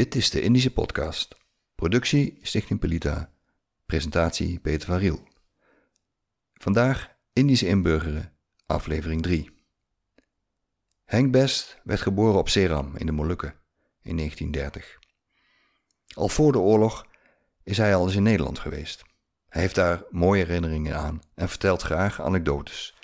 Dit is de Indische Podcast. Productie Stichting Pelita. Presentatie Peter van Riel. Vandaag Indische inburgeren, aflevering 3. Henk Best werd geboren op Seram in de Molukken in 1930. Al voor de oorlog is hij al eens in Nederland geweest. Hij heeft daar mooie herinneringen aan en vertelt graag anekdotes.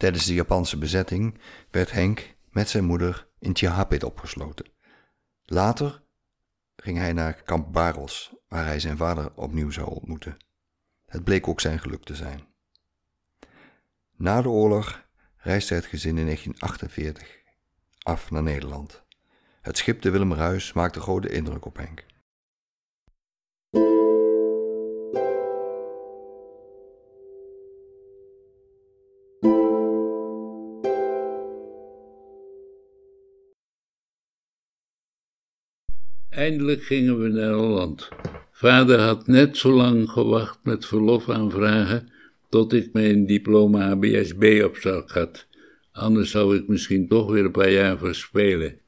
Tijdens de Japanse bezetting werd Henk met zijn moeder in Tjahapit opgesloten. Later ging hij naar kamp Baros, waar hij zijn vader opnieuw zou ontmoeten. Het bleek ook zijn geluk te zijn. Na de oorlog reisde het gezin in 1948 af naar Nederland. Het schip de Willem Ruis maakte grote indruk op Henk. Eindelijk gingen we naar Holland. Vader had net zo lang gewacht met verlof aanvragen tot ik mijn diploma HBSB op zak had. Anders zou ik misschien toch weer een paar jaar verspelen.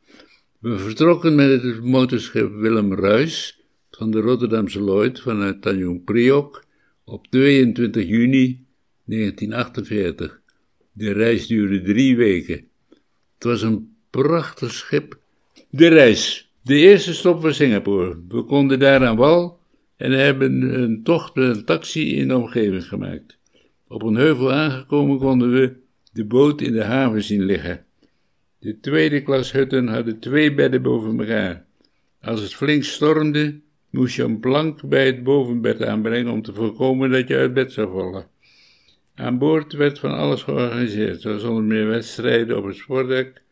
We vertrokken met het motorschip Willem Ruis van de Rotterdamse Lloyd vanuit Tanjung Priok op 22 juni 1948. De reis duurde drie weken. Het was een prachtig schip. De reis. De eerste stop was Singapore. We konden daar aan wal en hebben een tocht met een taxi in de omgeving gemaakt. Op een heuvel aangekomen konden we de boot in de haven zien liggen. De tweede klas hutten hadden twee bedden boven elkaar. Als het flink stormde, moest je een plank bij het bovenbed aanbrengen om te voorkomen dat je uit bed zou vallen. Aan boord werd van alles georganiseerd, zoals onder meer wedstrijden op het sportdek.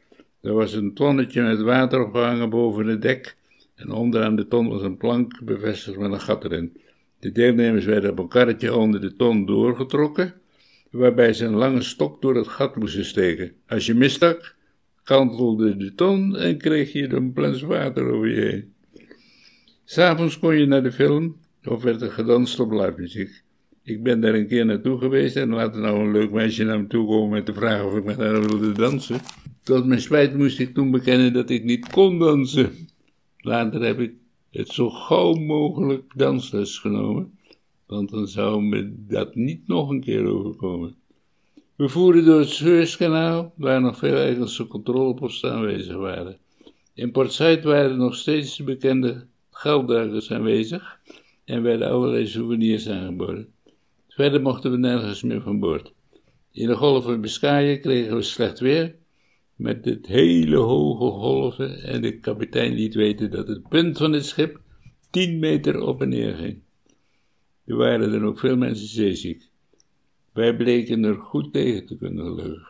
Er was een tonnetje met water opgehangen boven het dek en onderaan de ton was een plank bevestigd met een gat erin. De deelnemers werden op een karretje onder de ton doorgetrokken, waarbij ze een lange stok door het gat moesten steken. Als je misstak, kantelde de ton en kreeg je een plens water over je heen. S'avonds kon je naar de film of werd er gedanst op live muziek. Ik ben daar een keer naartoe geweest en laat er nou een leuk meisje naar me toe komen met de vraag of ik met haar wilde dansen. Tot mijn spijt moest ik toen bekennen dat ik niet kon dansen. Later heb ik het zo gauw mogelijk dansles genomen, want dan zou me dat niet nog een keer overkomen. We voeren door het Suezkanaal, waar nog veel Engelse controleposten aanwezig waren. In Port Said waren nog steeds de bekende gelddragers aanwezig en werden allerlei souvenirs aangeboden. Verder mochten we nergens meer van boord. In de golf van Biscayen kregen we slecht weer, met het hele hoge golven en de kapitein liet weten dat het punt van het schip 10 meter op en neer ging. Er waren dan ook veel mensen zeeziek. Wij bleken er goed tegen te kunnen gelukkig.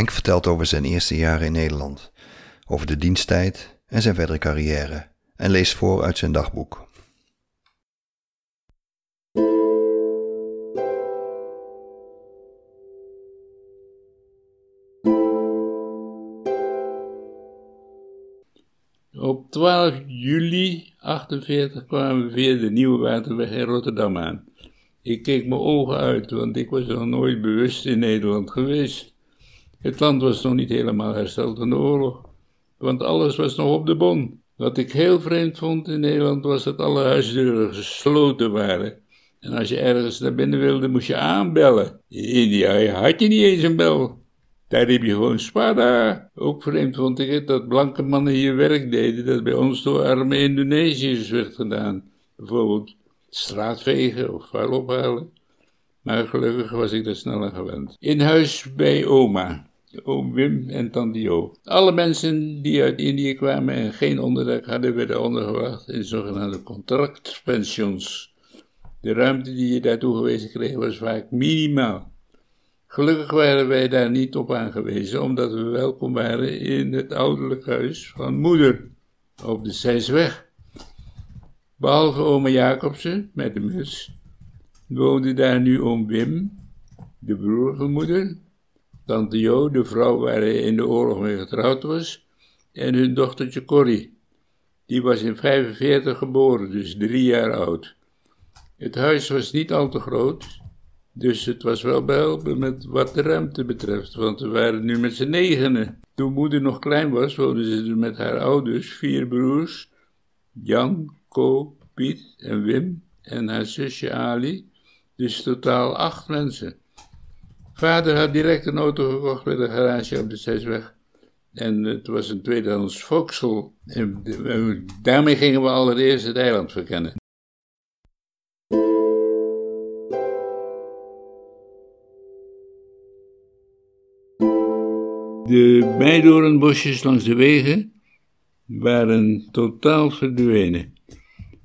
Henk vertelt over zijn eerste jaren in Nederland, over de diensttijd en zijn verdere carrière en leest voor uit zijn dagboek. Op 12 juli 48 kwamen we via de Nieuwe Waterweg in Rotterdam aan. Ik keek mijn ogen uit, want ik was nog nooit bewust in Nederland geweest. Het land was nog niet helemaal hersteld van de oorlog, want alles was nog op de bon. Wat ik heel vreemd vond in Nederland was dat alle huisdeuren gesloten waren. En als je ergens naar binnen wilde, moest je aanbellen. In India had je niet eens een bel. Daar heb je gewoon spada. Ook vreemd vond ik het dat blanke mannen hier werk deden dat bij ons door arme Indonesiërs werd gedaan. Bijvoorbeeld straatvegen of vuil ophalen. Maar gelukkig was ik er sneller gewend. In huis bij oma oom Wim en tante. Alle mensen die uit Indië kwamen en geen onderdak hadden, werden ondergebracht in zogenaamde contractpensions. De ruimte die je daartoe gewezen kreeg was vaak minimaal. Gelukkig waren wij daar niet op aangewezen, omdat we welkom waren in het ouderlijk huis van moeder, op de Zijsweg. Behalve oma Jacobsen, met de muts, woonde daar nu oom Wim, de broer van moeder, tante Jo, de vrouw waar hij in de oorlog mee getrouwd was, en hun dochtertje Corrie. Die was in 45 geboren, dus drie jaar oud. Het huis was niet al te groot, dus het was wel behelpen met wat de ruimte betreft, want we waren nu met z'n negenen. Toen moeder nog klein was, woonde ze met haar ouders, vier broers, Jan, Ko, Piet en Wim en haar zusje Ali, dus totaal acht mensen. Vader had direct een auto gekocht met een garage op de Zesweg. En het was een tweedehands Vauxhall. En daarmee gingen we allereerst het eiland verkennen. De meidoornbosjes langs de wegen waren totaal verdwenen.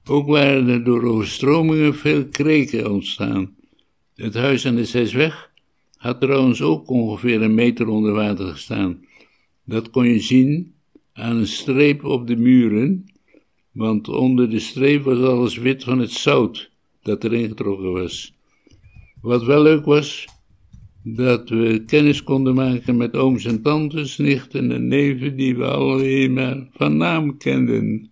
Ook waren er door overstromingen veel kreken ontstaan. Het huis aan de Zesweg had trouwens ook ongeveer een meter onder water gestaan. Dat kon je zien aan een streep op de muren, want onder de streep was alles wit van het zout dat erin getrokken was. Wat wel leuk was, dat we kennis konden maken met ooms en tantes, nichten en neven die we alleen maar van naam kenden.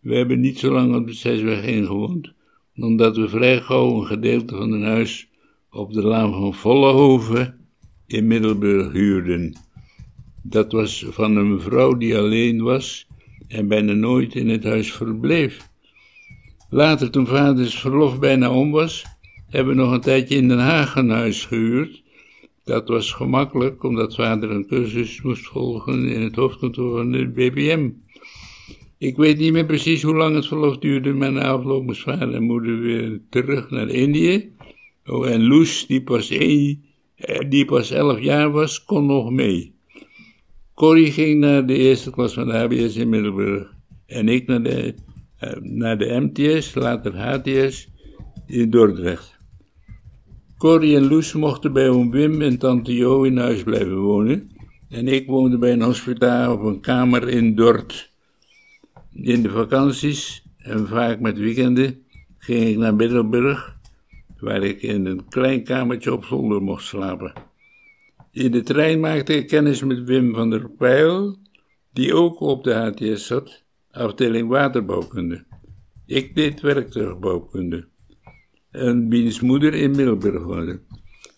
We hebben niet zo lang op de Zesweg ingewoond, omdat we vrij gauw een gedeelte van een huis op de laan van Vollehoven in Middelburg huurden. Dat was van een vrouw die alleen was en bijna nooit in het huis verbleef. Later, toen vaders verlof bijna om was, hebben we nog een tijdje in Den Haag een huis gehuurd. Dat was gemakkelijk, omdat vader een cursus moest volgen in het hoofdkantoor van de BBM. Ik weet niet meer precies hoe lang het verlof duurde, maar na afloop moest vader en moeder weer terug naar Indië. Oh, en Loes, die pas, één, eh, die pas elf jaar was, kon nog mee. Corrie ging naar de eerste klas van de HBS in Middelburg. En ik naar de, uh, naar de MTS, later HTS, in Dordrecht. Corrie en Loes mochten bij oom Wim en tante Jo in huis blijven wonen. En ik woonde bij een hospitaal op een kamer in Dort. In de vakanties, en vaak met weekenden, ging ik naar Middelburg, waar ik in een klein kamertje op zolder mocht slapen. In de trein maakte ik kennis met Wim van der Pijl, die ook op de HTS zat, afdeling waterbouwkunde. Ik deed werktuigbouwkunde. En wiens moeder in Middelburg woonde.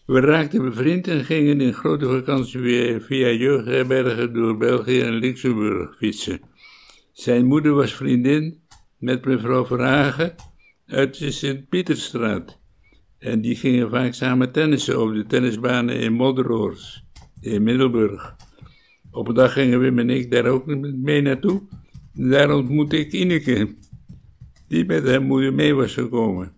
We raakten bevriend en gingen in grote vakantie weer via jeugdherbergen door België en Luxemburg fietsen. Zijn moeder was vriendin met mevrouw Verhagen uit de Sint-Pieterstraat. En die gingen vaak samen tennissen op de tennisbanen in Modderoors, in Middelburg. Op een dag gingen Wim en ik daar ook mee naartoe. Daar ontmoette ik Ineke, die met haar moeder mee was gekomen.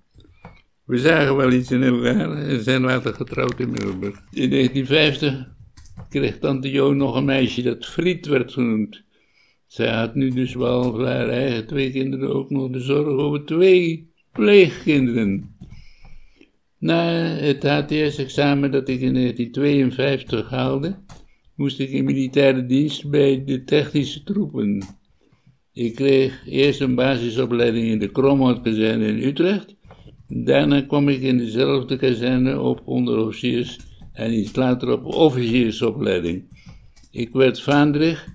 We zagen wel iets in elkaar en zijn later getrouwd in Middelburg. In 1950 kreeg tante Jo nog een meisje dat Friet werd genoemd. Zij had nu dus wel haar eigen twee kinderen ook nog de zorg over twee pleegkinderen. Na het HTS-examen dat ik in 1952 haalde, moest ik in militaire dienst bij de technische troepen. Ik kreeg eerst een basisopleiding in de Kromhoutkazerne in Utrecht. Daarna kwam ik in dezelfde kazerne op onderofficiers en iets later op officiersopleiding. Ik werd vaandrig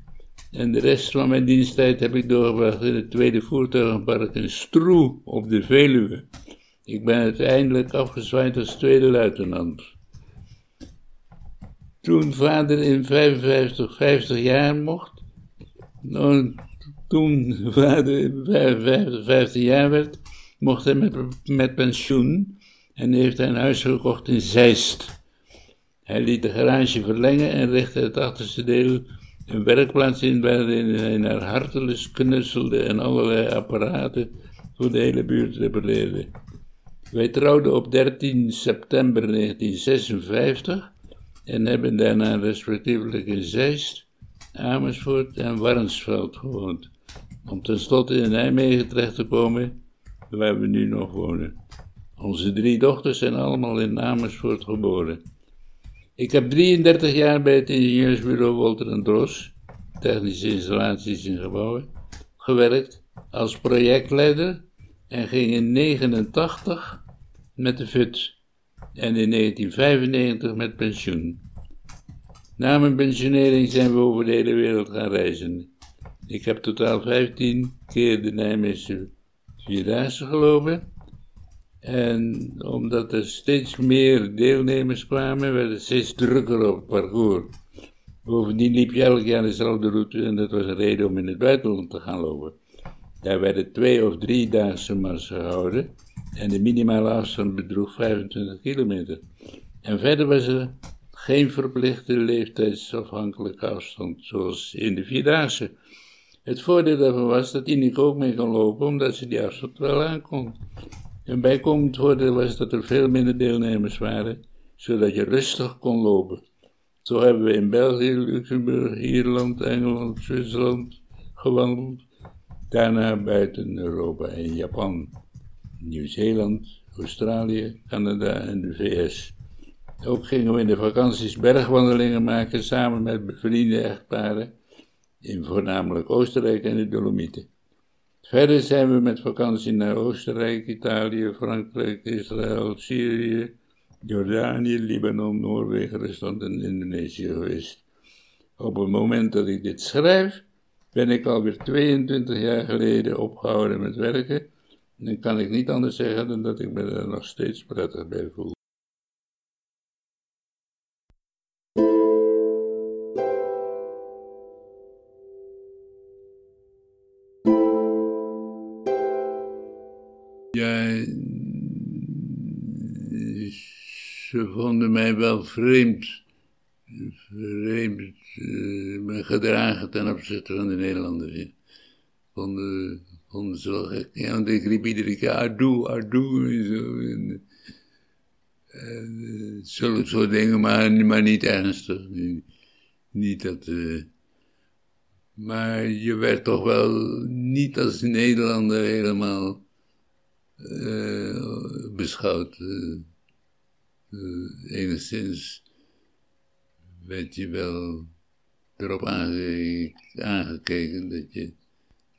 en de rest van mijn diensttijd heb ik doorgebracht in het tweede voertuigenpark in Stroe op de Veluwe. Ik ben uiteindelijk afgezwaaid als tweede luitenant. Toen vader in 55, 50 jaar mocht, nou, toen vader in 55, 50 jaar werd, mocht hij met, met pensioen en heeft hij een huis gekocht in Zeist. Hij liet de garage verlengen en richtte het achterste deel een werkplaats in waarin hij naar hartelus knutselde en allerlei apparaten voor de hele buurt repareerde. Wij trouwden op 13 september 1956 en hebben daarna respectievelijk in Zeist, Amersfoort en Warnsveld gewoond, om tenslotte in Nijmegen terecht te komen, waar we nu nog wonen. Onze drie dochters zijn allemaal in Amersfoort geboren. Ik heb 33 jaar bij het ingenieursbureau Wolter en Dros, technische installaties in gebouwen, gewerkt als projectleider en ging in 89 met de VUT, en in 1995 met pensioen. Na mijn pensionering zijn we over de hele wereld gaan reizen. Ik heb totaal 15 keer de Nijmeegse Vierdaagse gelopen. En omdat er steeds meer deelnemers kwamen, werd het steeds drukker op het parcours. Bovendien liep je elk jaar dezelfde route en dat was een reden om in het buitenland te gaan lopen. Daar werden twee of drie daagse marsen gehouden en de minimale afstand bedroeg 25 kilometer. En verder was er geen verplichte leeftijdsafhankelijke afstand, zoals in de Vierdaagse. Het voordeel daarvan was dat Ineke ook mee kon lopen, omdat ze die afstand wel aankon. Een bijkomend voordeel was dat er veel minder deelnemers waren, zodat je rustig kon lopen. Zo hebben we in België, Luxemburg, Ierland, Engeland, Zwitserland gewandeld. Daarna buiten Europa en Japan, Nieuw-Zeeland, Australië, Canada en de VS. Ook gingen we in de vakanties bergwandelingen maken samen met bevriende echtparen in voornamelijk Oostenrijk en de Dolomieten. Verder zijn we met vakantie naar Oostenrijk, Italië, Frankrijk, Israël, Syrië, Jordanië, Libanon, Noorwegen, Rusland en Indonesië geweest. Op het moment dat ik dit schrijf, ben ik alweer 22 jaar geleden opgehouden met werken. Dan kan ik niet anders zeggen dan dat ik me er nog steeds prettig bij voel. Ja, ze vonden mij wel vreemd. Vreemd uh, gedragen ten opzichte van de Nederlanders. Vonden, vonden wel gek. Ja, want ik riep iedere keer Ardoe, Ardoe en zo. En, uh, zulke soort dingen, maar, maar niet ernstig. Niet, dat. Uh, maar je werd toch wel niet als Nederlander helemaal uh, beschouwd. Enigszins werd je wel erop aange aangekeken dat je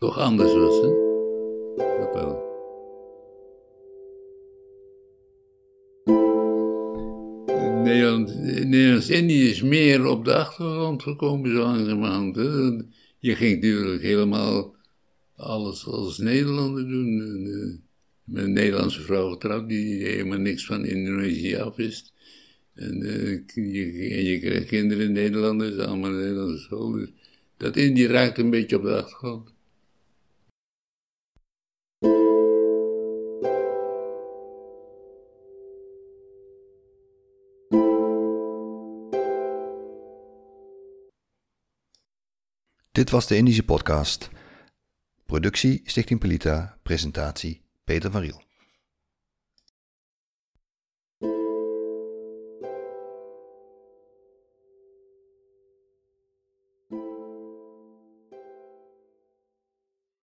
toch anders was, hè? Dat wel. Nederlands-Indië is meer op de achtergrond gekomen zo langzamerhand. Hè? Je ging natuurlijk helemaal alles als Nederlander doen. En, met een Nederlandse vrouw getrouwd die helemaal niks van Indonesië afwist. En uh, je, je kreeg kinderen Nederlanders, allemaal Nederlandse school. Dus dat Indië raakt een beetje op de achtergrond. Dit was de Indische podcast. Productie Stichting Pelita, presentatie Peter van Riel.